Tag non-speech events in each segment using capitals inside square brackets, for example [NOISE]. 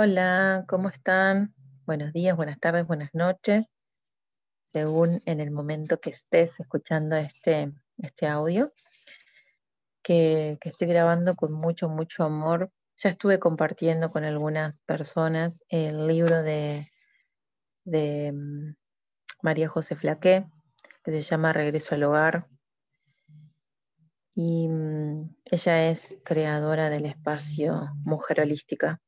Hola, ¿cómo están? Buenos días, buenas tardes, buenas noches, según en el momento que estés escuchando este, este audio, que, estoy grabando con mucho, mucho amor. Ya estuve compartiendo con algunas personas el libro de, de mm, María José Flaqué, que se llama Regreso al Hogar. Y mm, ella es creadora del espacio Mujer Holística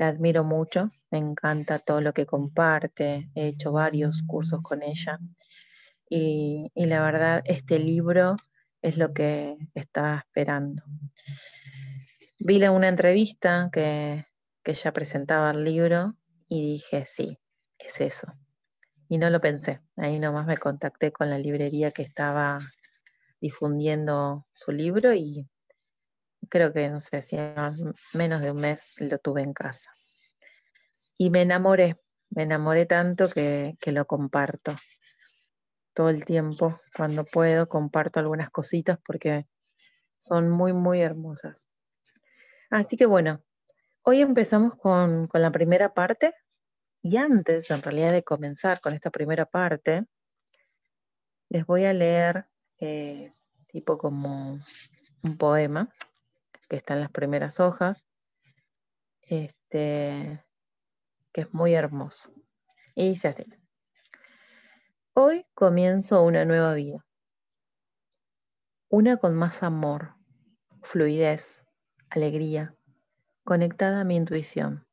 la admiro mucho, me encanta todo lo que comparte, he hecho varios cursos con ella y, la verdad este libro es lo que estaba esperando. Vi una entrevista que, que ella presentaba el libro y dije, sí, es eso. Y no lo pensé, ahí nomás me contacté con la librería que estaba difundiendo su libro y creo que, no sé, si menos de un mes lo tuve en casa. Y me enamoré, me enamoré tanto que, que lo comparto. Todo el tiempo, cuando puedo, comparto algunas cositas porque son muy, muy hermosas. Así que bueno, hoy empezamos con, con la primera parte y antes, en realidad, de comenzar con esta primera parte, les voy a leer eh, tipo como un poema que está en las primeras hojas, este, que es muy hermoso. Y dice así. Hoy comienzo una nueva vida. Una con más amor, fluidez, alegría, conectada a mi intuición,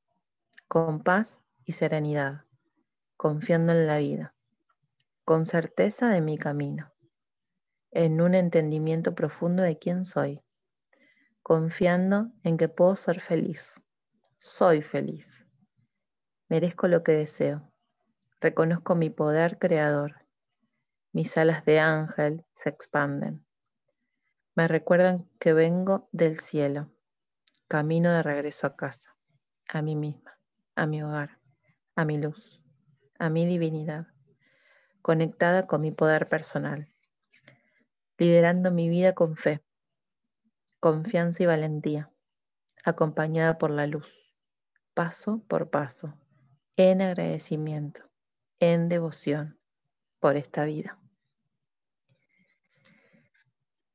con paz y serenidad, confiando en la vida, con certeza de mi camino, en un entendimiento profundo de quién soy confiando en que puedo ser feliz. Soy feliz. Merezco lo que deseo. Reconozco mi poder creador. Mis alas de ángel se expanden. Me recuerdan que vengo del cielo, camino de regreso a casa, a mí misma, a mi hogar, a mi luz, a mi divinidad, conectada con mi poder personal, liderando mi vida con fe, confianza y valentía, acompañada por la luz, paso por paso, en agradecimiento, en devoción por esta vida.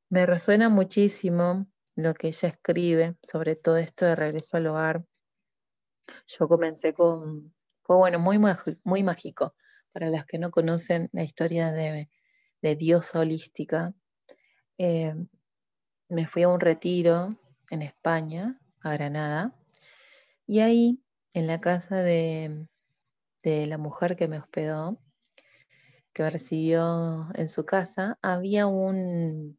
Me resuena muchísimo lo que ella escribe sobre todo esto de regreso al hogar. Yo comencé con, fue bueno, muy, muy mágico. Para las que no conocen la historia de, de diosa holística, eh, me fui a un retiro en España, a Granada, y ahí, en la casa de, la mujer que me hospedó, que me recibió en su casa, había un,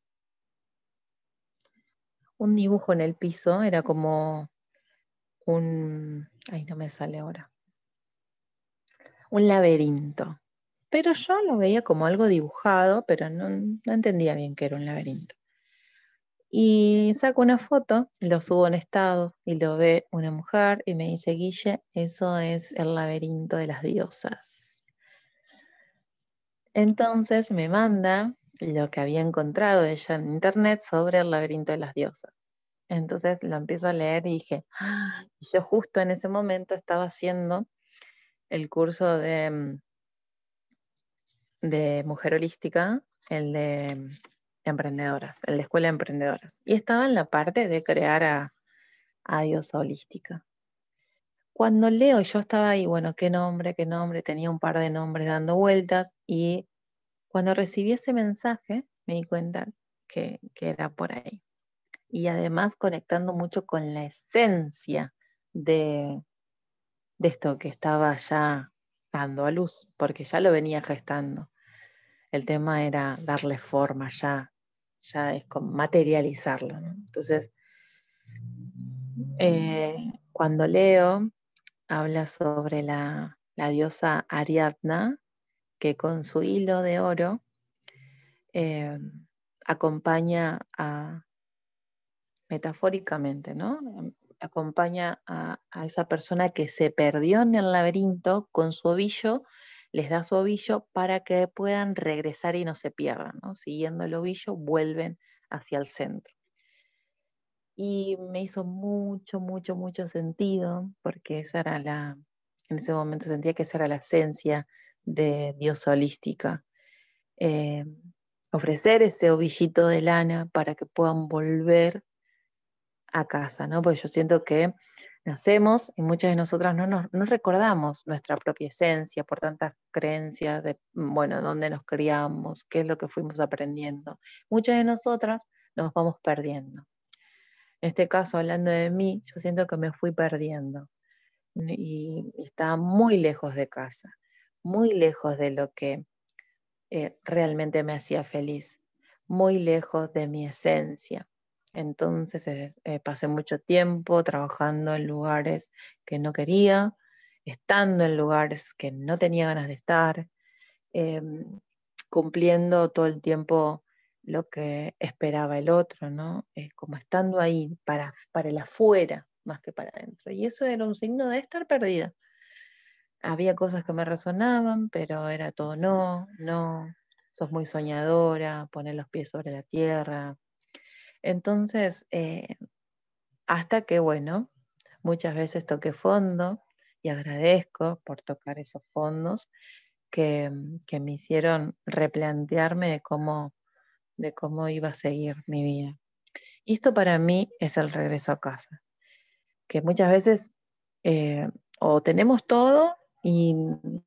dibujo en el piso, era como un, ay, no me sale ahora, un laberinto. Pero yo lo veía como algo dibujado, pero no, no entendía bien que era un laberinto. Y saco una foto, lo subo en estado y lo ve una mujer y me dice, Guille, eso es el laberinto de las diosas. Entonces me manda lo que había encontrado ella en internet sobre el laberinto de las diosas. Entonces lo empiezo a leer y dije, ¡Ah! yo justo en ese momento estaba haciendo el curso de, mm, de mujer holística, el de emprendedoras, en la escuela de emprendedoras. Y estaba en la parte de crear a, a diosa holística. Cuando leo, yo estaba ahí, bueno, qué nombre, qué nombre, tenía un par de nombres dando vueltas y cuando recibí ese mensaje me di cuenta que, era por ahí. Y además conectando mucho con la esencia de, de esto que estaba ya dando a luz, porque ya lo venía gestando. El tema era darle forma ya ya es como materializarlo. Entonces, eh, cuando leo, habla sobre la, diosa Ariadna, que con su hilo de oro eh, acompaña a, metafóricamente, ¿no? Acompaña a, a, esa persona que se perdió en el laberinto con su ovillo les da su ovillo para que puedan regresar y no se pierdan. Siguiendo el ovillo, vuelven hacia el centro. Y me hizo mucho, mucho, mucho sentido, porque esa era la, en ese momento sentía que esa era la esencia de Dios holística. Eh, ofrecer ese ovillito de lana para que puedan volver a casa, ¿no? Porque yo siento que nacemos y muchas de nosotras no, nos, no recordamos nuestra propia esencia por tantas creencias de, bueno, dónde nos criamos, qué es lo que fuimos aprendiendo. Muchas de nosotras nos vamos perdiendo. En este caso, hablando de mí, yo siento que me fui perdiendo y, estaba muy lejos de casa, muy lejos de lo que eh, realmente me hacía feliz, muy lejos de mi esencia. Entonces eh, eh, pasé mucho tiempo trabajando en lugares que no quería, estando en lugares que no tenía ganas de estar, em, cumpliendo todo el tiempo lo que esperaba el otro, ¿no? Como estando ahí para, para el afuera más que para adentro. Y eso era un signo de estar perdida. Había cosas que me resonaban, pero era todo no, no, sos muy soñadora, poner los pies sobre la tierra. Entonces, eh, hasta que, bueno, muchas veces toqué fondo y agradezco por tocar esos fondos que, que me hicieron replantearme de cómo de cómo iba a seguir mi vida. Y esto para mí es el regreso a casa, que muchas veces eh, o tenemos todo y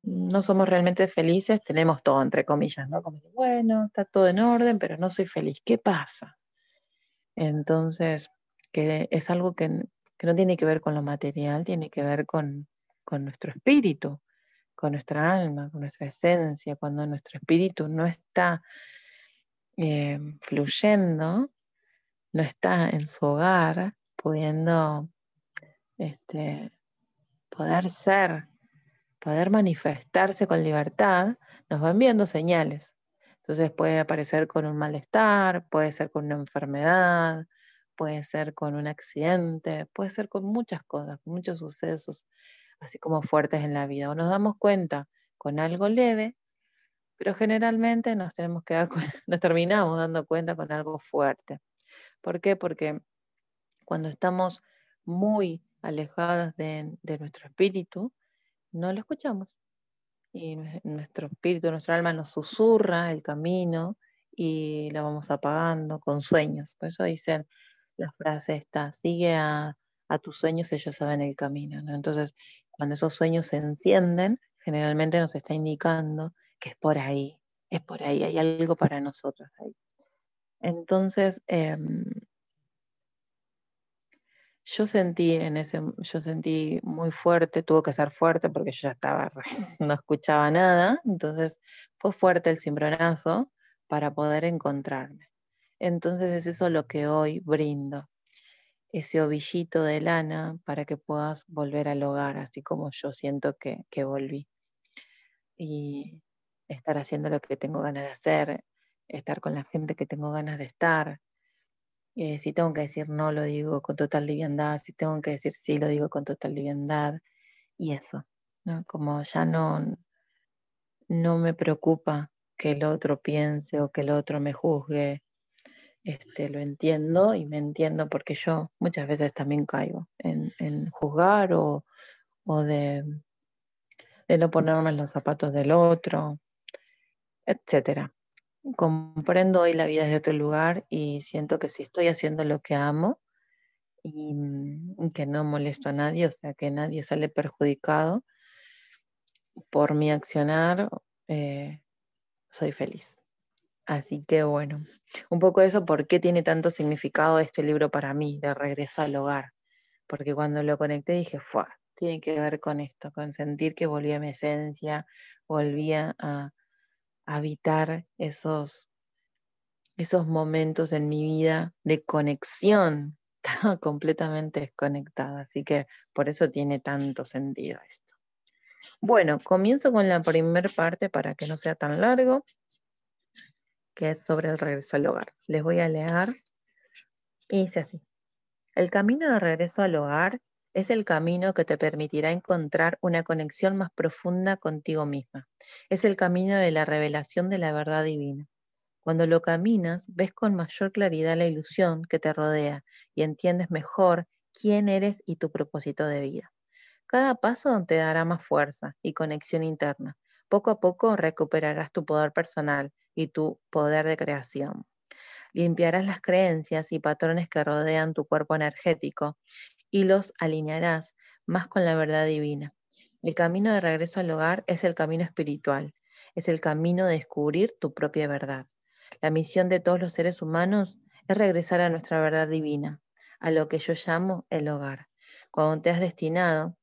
no somos realmente felices, tenemos todo entre comillas, ¿no? Como bueno, está todo en orden, pero no soy feliz. ¿Qué pasa? Entonces, que es algo que, no tiene que ver con lo material, tiene que ver con, con nuestro espíritu, con nuestra alma, con nuestra esencia, cuando nuestro espíritu no está eh, fluyendo, no está en su hogar, pudiendo este, poder ser, poder manifestarse con libertad, nos van viendo señales. Entonces puede aparecer con un malestar, puede ser con una enfermedad, puede ser con un accidente, puede ser con muchas cosas, muchos sucesos, así como fuertes en la vida. O nos damos cuenta con algo leve pero generalmente nos tenemos que dar [LAUGHS] nos terminamos dando cuenta con algo fuerte. ¿Por qué? Porque cuando estamos muy alejadas de, nuestro espíritu, no lo escuchamos. Y nuestro espíritu, nuestra alma nos susurra el camino y la vamos apagando con sueños. Por eso dicen la frase esta, sigue a, tus sueños, ellos saben el camino. Entonces, cuando esos sueños se encienden, generalmente nos está indicando que es por ahí, es por ahí, hay algo para nosotros ahí. Entonces, em, yo sentí en ese, yo sentí muy fuerte, tuvo que ser fuerte porque yo ya estaba, [LAUGHS] no escuchaba nada, entonces fue fuerte el cimbronazo para poder encontrarme. Entonces es eso lo que hoy brindo, ese ovillito de lana para que puedas volver al hogar, así como yo siento que, que volví. Y estar haciendo lo que tengo ganas de hacer, estar con la gente que tengo ganas de estar. Eh, si tengo que decir no, lo digo con total liviandad, si tengo que decir sí, lo digo con total liviandad. Y eso, ¿no? Como ya no, no me preocupa que el otro piense o que el otro me juzgue. Este, lo entiendo y me entiendo porque yo muchas veces también caigo en, juzgar o, de, de no ponerme en los zapatos del otro etcétera. Comprendo hoy la vida desde otro lugar y siento que si estoy haciendo lo que amo y, mm, que no molesto a nadie, o sea, que nadie sale perjudicado por mi accionar, eh, soy feliz. Así que bueno, un poco eso, ¿por qué tiene tanto significado este libro para mí, de regreso al hogar? Porque cuando lo conecté dije, fue, tiene que ver con esto, con sentir que volvía a mi esencia, volvía a, habitar esos, esos momentos en mi vida de conexión. [LAUGHS] Estaba completamente desconectada, así que por eso tiene tanto sentido esto. Bueno, comienzo con la primera parte para que no sea tan largo, que es sobre el regreso al hogar. Les voy a leer y dice así. El camino de regreso al hogar es el camino que te permitirá encontrar una conexión más profunda contigo misma. Es el camino de la revelación de la verdad divina. Cuando lo caminas, ves con mayor claridad la ilusión que te rodea y entiendes mejor quién eres y tu propósito de vida. Cada paso te dará más fuerza y conexión interna. Poco a poco recuperarás tu poder personal y tu poder de creación. Limpiarás las creencias y patrones que rodean tu cuerpo energético y los alinearás más con la verdad divina. El camino de regreso al hogar es el camino espiritual, es el camino de descubrir tu propia verdad. La misión de todos los seres humanos es regresar a nuestra verdad divina, a lo que yo llamo el hogar. Cuando te has destinado,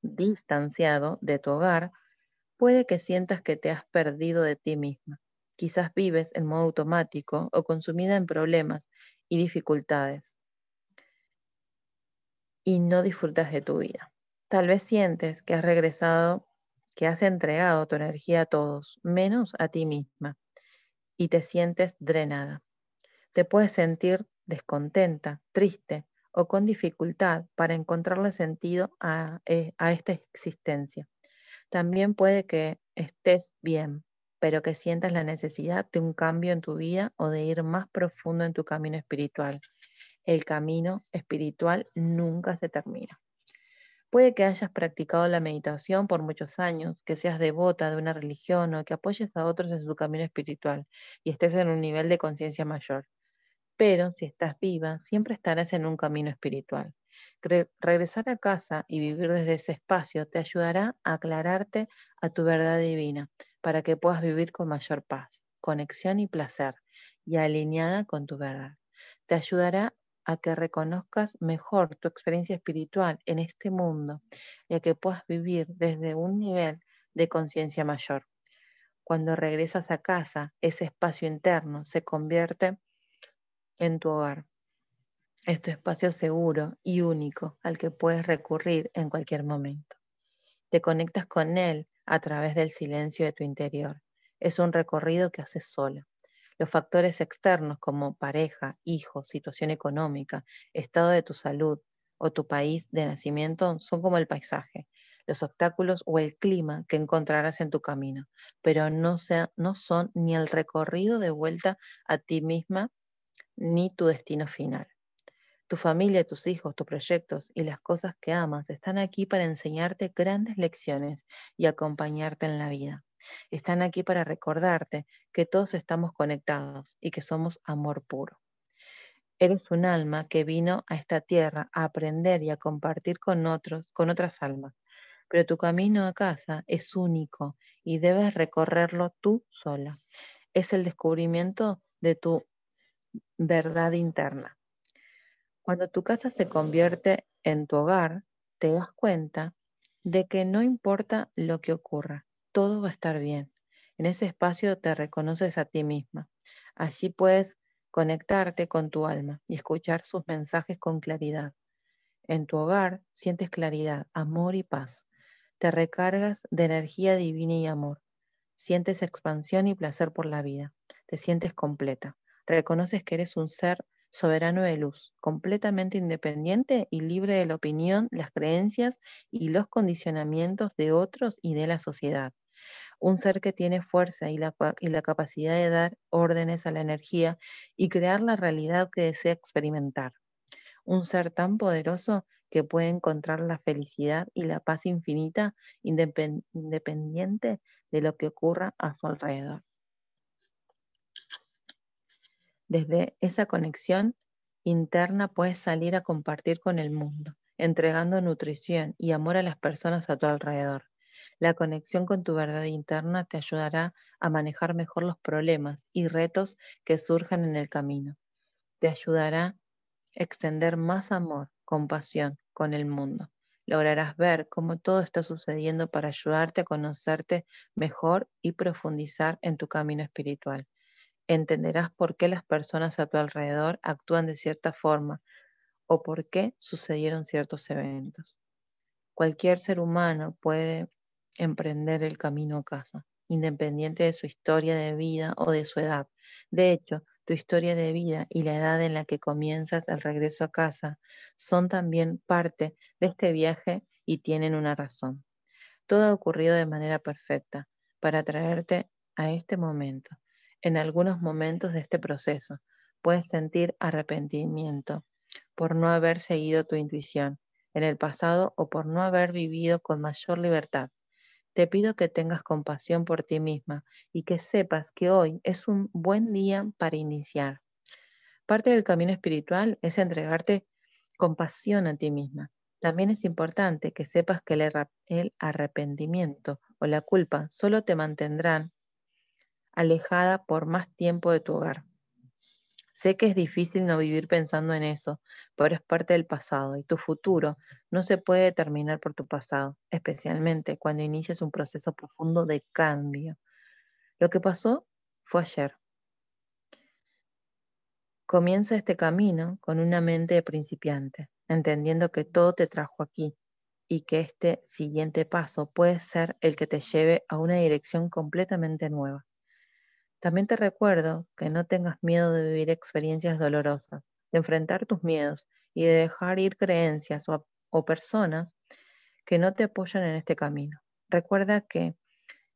distanciado de tu hogar, puede que sientas que te has perdido de ti misma. Quizás vives en modo automático o consumida en problemas y dificultades y no disfrutas de tu vida. Tal vez sientes que has regresado, que has entregado tu energía a todos, menos a ti misma, y te sientes drenada. Te puedes sentir descontenta, triste o con dificultad para encontrarle sentido a, eh, a esta existencia. También puede que estés bien, pero que sientas la necesidad de un cambio en tu vida o de ir más profundo en tu camino espiritual el camino espiritual nunca se termina. Puede que hayas practicado la meditación por muchos años, que seas devota de una religión o que apoyes a otros en su camino espiritual y estés en un nivel de conciencia mayor. Pero si estás viva, siempre estarás en un camino espiritual. regresar a casa y vivir desde ese espacio te ayudará a aclararte a tu verdad divina para que puedas vivir con mayor paz, conexión y placer y alineada con tu verdad. Te ayudará a que reconozcas mejor tu experiencia espiritual en este mundo y a que puedas vivir desde un nivel de conciencia mayor. Cuando regresas a casa, ese espacio interno se convierte en tu hogar. Es tu espacio seguro y único al que puedes recurrir en cualquier momento. Te conectas con él a través del silencio de tu interior. Es un recorrido que haces solo. Los factores externos como pareja, hijos, situación económica, estado de tu salud o tu país de nacimiento son como el paisaje, los obstáculos o el clima que encontrarás en tu camino, pero no, no son ni el recorrido de vuelta a ti misma ni tu destino final. Tu familia, tus hijos, tus proyectos y las cosas que amas están aquí para enseñarte grandes lecciones y acompañarte en la vida. Están aquí para recordarte que todos estamos conectados y que somos amor puro. Eres un alma que vino a esta tierra a aprender y a compartir con otros, con otras almas. Pero tu camino a casa es único y debes recorrerlo tú sola. Es el descubrimiento de tu verdad interna. Cuando tu casa se convierte en tu hogar, te das cuenta de que no importa lo que ocurra, todo va a estar bien. En ese espacio te reconoces a ti misma. Allí puedes conectarte con tu alma y escuchar sus mensajes con claridad. En tu hogar sientes claridad, amor y paz. Te recargas de energía divina y amor. Sientes expansión y placer por la vida. Te sientes completa. Reconoces que eres un ser soberano de luz, completamente independiente y libre de la opinión, las creencias y los condicionamientos de otros y de la sociedad un ser que tiene fuerza y la, capacidad de dar órdenes a la energía y crear la realidad que desea experimentar. Un ser tan poderoso que puede encontrar la felicidad y la paz infinita independiente de lo que ocurra a su alrededor. Desde esa conexión interna puedes salir a compartir con el mundo, entregando nutrición y amor a las personas a tu alrededor. La conexión con tu verdad interna te ayudará a manejar mejor los problemas y retos que surjan en el camino. Te ayudará a extender más amor, compasión con el mundo. Lograrás ver cómo todo está sucediendo para ayudarte a conocerte mejor y profundizar en tu camino espiritual. Entenderás por qué las personas a tu alrededor actúan de cierta forma o por qué sucedieron ciertos eventos. Cualquier ser humano puede emprender el camino a casa, independiente de su historia de vida o de su edad. De hecho, tu historia de vida y la edad en la que comienzas el regreso a casa son también parte de este viaje y tienen una razón. Todo ha ocurrido de manera perfecta para traerte a este momento. En algunos momentos de este proceso puedes sentir arrepentimiento por no haber seguido tu intuición en el pasado o por no haber vivido con mayor libertad. Te pido que tengas compasión por ti misma y que sepas que hoy es un buen día para iniciar. Parte del camino espiritual es entregarte compasión a ti misma. También es importante que sepas que el arrepentimiento o la culpa solo te mantendrán alejada por más tiempo de tu hogar. Sé que es difícil no vivir pensando en eso, pero es parte del pasado y tu futuro no se puede determinar por tu pasado, especialmente cuando inicias un proceso profundo de cambio. Lo que pasó fue ayer. Comienza este camino con una mente de principiante, entendiendo que todo te trajo aquí y que este siguiente paso puede ser el que te lleve a una dirección completamente nueva. También te recuerdo que no tengas miedo de vivir experiencias dolorosas, de enfrentar tus miedos y de dejar ir creencias o, personas que no te apoyan en este camino. Recuerda que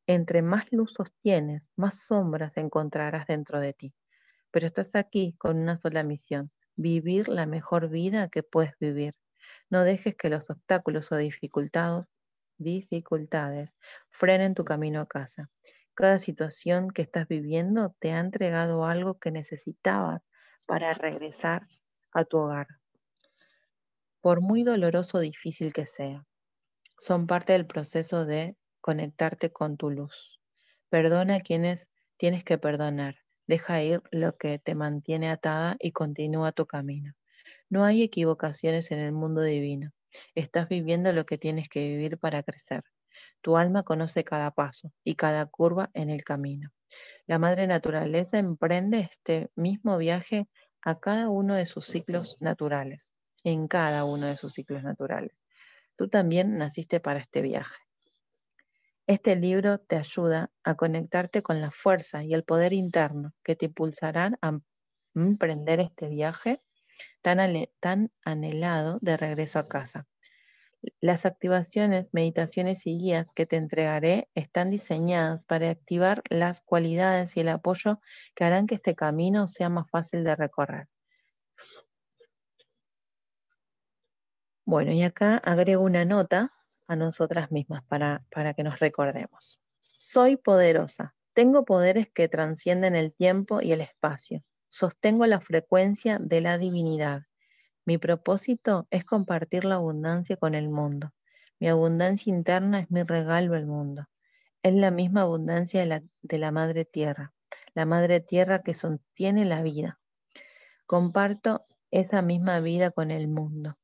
entre más luz sostienes, más sombras encontrarás dentro de ti. Pero estás aquí con una sola misión, vivir la mejor vida que puedes vivir. No dejes que los obstáculos o dificultades, dificultades frenen tu camino a casa. Cada situación que estás viviendo te ha entregado algo que necesitabas para regresar a tu hogar. Por muy doloroso o difícil que sea, son parte del proceso de conectarte con tu luz. Perdona a quienes tienes que perdonar. Deja ir lo que te mantiene atada y continúa tu camino. No hay equivocaciones en el mundo divino. Estás viviendo lo que tienes que vivir para crecer. Tu alma conoce cada paso y cada curva en el camino. La madre naturaleza emprende este mismo viaje a cada uno de sus ciclos naturales, en cada uno de sus ciclos naturales. Tú también naciste para este viaje. Este libro te ayuda a conectarte con la fuerza y el poder interno que te impulsarán a emprender este viaje tan, tan anhelado de regreso a casa. Las activaciones, meditaciones y guías que te entregaré están diseñadas para activar las cualidades y el apoyo que harán que este camino sea más fácil de recorrer. Bueno, y acá agrego una nota a nosotras mismas para, para que nos recordemos. Soy poderosa. Tengo poderes que trascienden el tiempo y el espacio. Sostengo la frecuencia de la divinidad. Mi propósito es compartir la abundancia con el mundo. Mi abundancia interna es mi regalo al mundo. Es la misma abundancia de la, de la Madre Tierra, la Madre Tierra que sostiene la vida. Comparto esa misma vida con el mundo.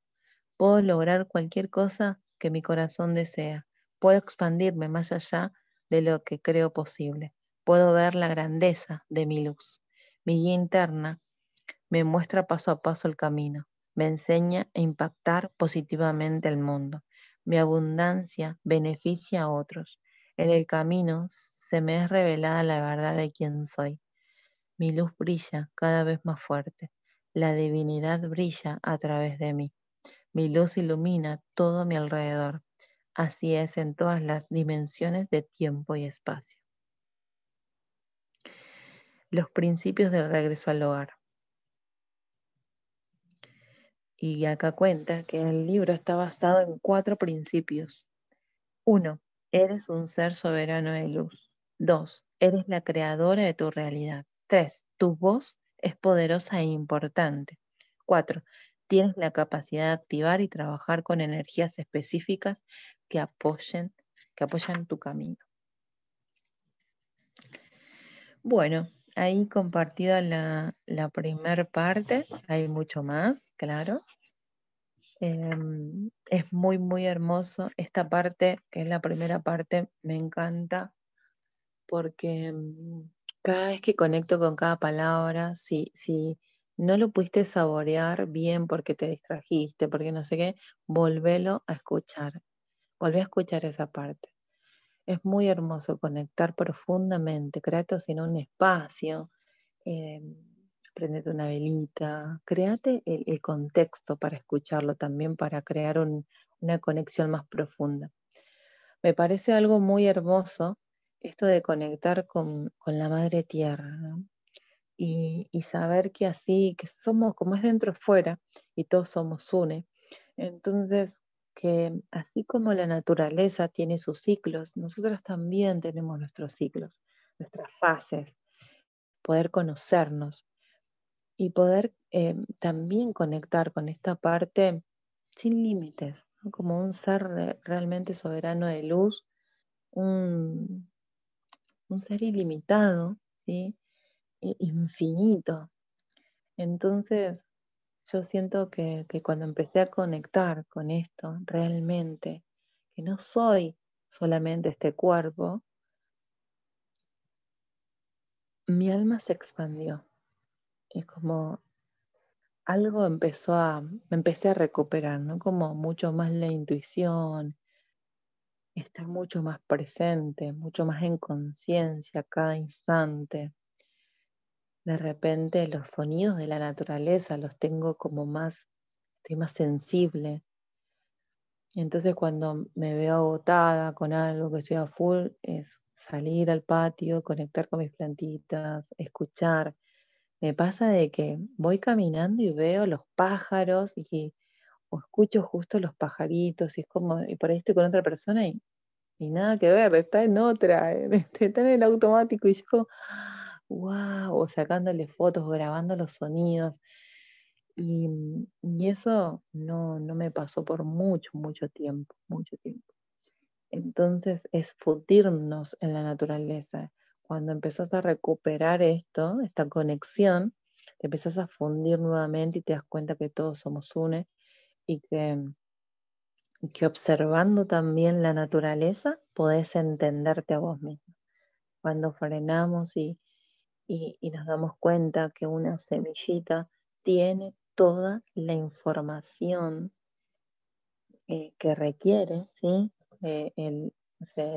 Puedo lograr cualquier cosa que mi corazón desea. Puedo expandirme más allá de lo que creo posible. Puedo ver la grandeza de mi luz. Mi guía interna me muestra paso a paso el camino me enseña a impactar positivamente el mundo. Mi abundancia beneficia a otros. En el camino se me es revelada la verdad de quién soy. Mi luz brilla cada vez más fuerte. La divinidad brilla a través de mí. Mi luz ilumina todo mi alrededor. Así es en todas las dimensiones de tiempo y espacio. Los principios del regreso al hogar. Y acá cuenta que el libro está basado en cuatro principios. Uno, eres un ser soberano de luz. Dos, eres la creadora de tu realidad. Tres, tu voz es poderosa e importante. Cuatro, tienes la capacidad de activar y trabajar con energías específicas que apoyen, que apoyan tu camino. Bueno, ahí compartida la, la primera parte, hay mucho más claro. Em, es muy, muy hermoso. Esta parte, que es la primera parte, me encanta porque mm, cada vez que conecto con cada palabra, si, si no lo pudiste saborear bien porque te distrajiste, porque no sé qué, volvelo a escuchar. Volvé a escuchar esa parte. Es muy hermoso conectar profundamente, créate sin un espacio. Em, prendete una velita, créate el, contexto para escucharlo también, para crear una conexión más profunda. Me parece algo muy hermoso esto de conectar con, la madre tierra, y, saber que así, que somos como es dentro fuera y todos somos une. Entonces, que así como la naturaleza tiene sus ciclos, nosotros también tenemos nuestros ciclos, nuestras fases, poder conocernos y poder eh, también conectar con esta parte sin límites, como un ser realmente soberano de luz, un, ser ilimitado, ¿sí? infinito. Entonces, yo siento que, cuando empecé a conectar con esto, realmente, que no soy solamente este cuerpo, mi alma se expandió. Es como algo empezó a, me empecé a recuperar, ¿no? Como mucho más la intuición, estar mucho más presente, mucho más en conciencia cada instante de repente los sonidos de la naturaleza los tengo como más, estoy más sensible. entonces cuando me veo agotada con algo que estoy a full, es salir al patio, conectar con mis plantitas, escuchar. Me pasa de que voy caminando y veo los pájaros y o escucho justo los pajaritos y es como, y por ahí estoy con otra persona y, y nada que ver, está en otra, [LAUGHS] está en el automático y yo wow, sacándole fotos, grabando los sonidos. Y, eso no, no me pasó por mucho, mucho tiempo, mucho tiempo. Entonces es fundirnos en la naturaleza. Cuando empezás a recuperar esto, esta conexión, te empezás a fundir nuevamente y te das cuenta que todos somos une y que, que observando también la naturaleza podés entenderte a vos mismo. Cuando frenamos y, y, nos damos cuenta que una semillita tiene toda la información eh, que requiere, ¿sí? Eh, el,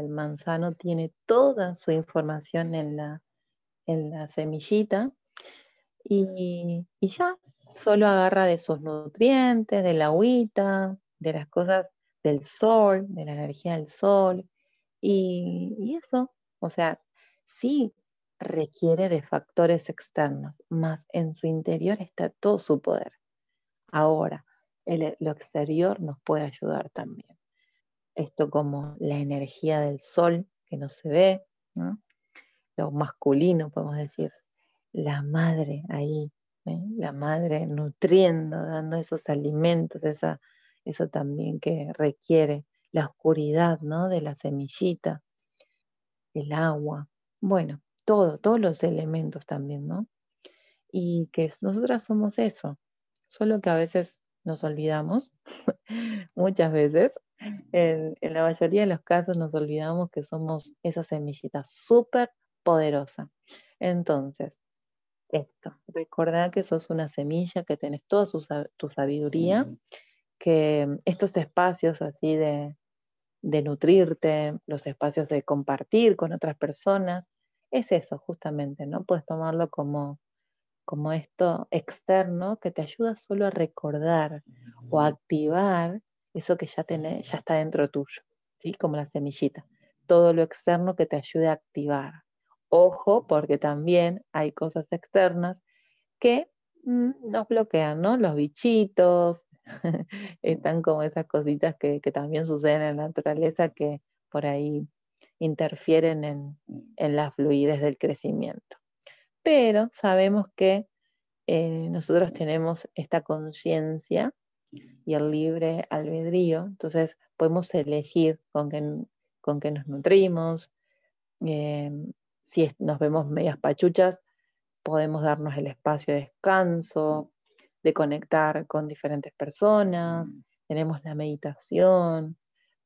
manzano tiene toda su información en la, en la semillita y, y, ya, solo agarra de sus nutrientes, de la agüita, de las cosas del sol, de la energía del sol y, y eso, o sea, sí, requiere de factores externos, más en su interior está todo su poder. Ahora, lo exterior nos puede ayudar también. Esto como la energía del sol que no se ve, lo masculino, podemos decir, la madre ahí, ¿eh? la madre nutriendo, dando esos alimentos, esa, eso también que requiere la oscuridad ¿no? de la semillita, el agua. Bueno, todo, todos los elementos también, ¿no? Y que nosotras somos eso, solo que a veces nos olvidamos, [LAUGHS] muchas veces, en, la mayoría de los casos nos olvidamos que somos esa semillita súper poderosa. Entonces, esto, recordar que sos una semilla, que tenés toda tu sabiduría, que estos espacios así de, de nutrirte, los espacios de compartir con otras personas, es eso justamente, ¿no? Puedes tomarlo como, como esto externo que te ayuda solo a recordar o a activar eso que ya, tenés, ya está dentro tuyo, ¿sí? Como la semillita. Todo lo externo que te ayude a activar. Ojo, porque también hay cosas externas que mm, nos bloquean, ¿no? Los bichitos, [LAUGHS] están como esas cositas que, que también suceden en la naturaleza que por ahí interfieren en, en la fluidez del crecimiento. Pero sabemos que eh, nosotros tenemos esta conciencia y el libre albedrío, entonces podemos elegir con qué, con qué nos nutrimos. Em, si nos vemos medias pachuchas, podemos darnos el espacio de descanso, de conectar con diferentes personas, mm. tenemos la meditación,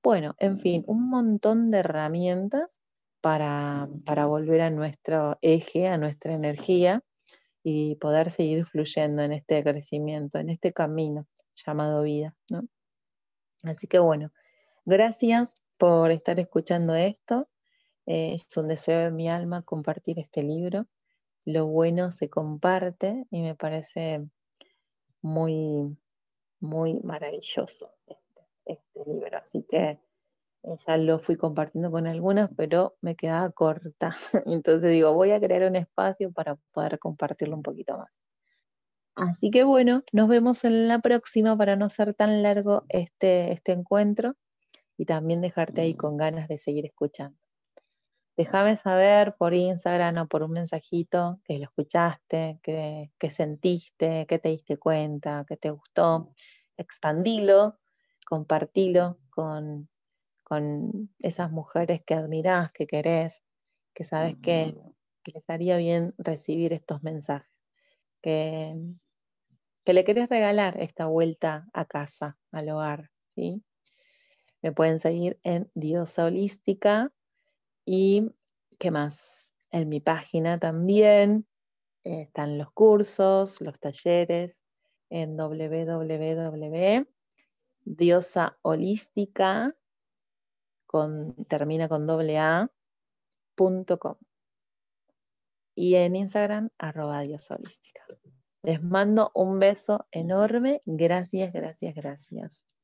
bueno, en fin, un montón de herramientas para, volver a nuestro eje, a nuestra energía y poder seguir fluyendo en este crecimiento, en este camino llamado vida. Así que bueno, gracias por estar escuchando esto. Eh, es un deseo de mi alma compartir este libro. Lo bueno se comparte y me parece muy, muy maravilloso este libro. Así que ya lo fui compartiendo con algunas, pero me quedaba corta. [LAUGHS] Entonces digo, voy a crear un espacio para poder compartirlo un poquito más. Así que bueno, nos vemos en la próxima para no ser tan largo este, este encuentro y también dejarte ahí con ganas de seguir escuchando. Déjame saber por Instagram o por un mensajito que lo escuchaste, que, sentiste, que te diste cuenta, que te gustó. Expandilo, compartilo con, con esas mujeres que admirás, que querés, que sabes que, que les haría bien recibir estos mensajes. Que, que le querés regalar esta vuelta a casa, al hogar. ¿sí? Me pueden seguir en Diosa Holística y qué más. En mi página también eh, están los cursos, los talleres en www.diosaholística con, termina con doble a, y en Instagram arroba diosaholística. Les mando un beso enorme. Gracias, gracias, gracias.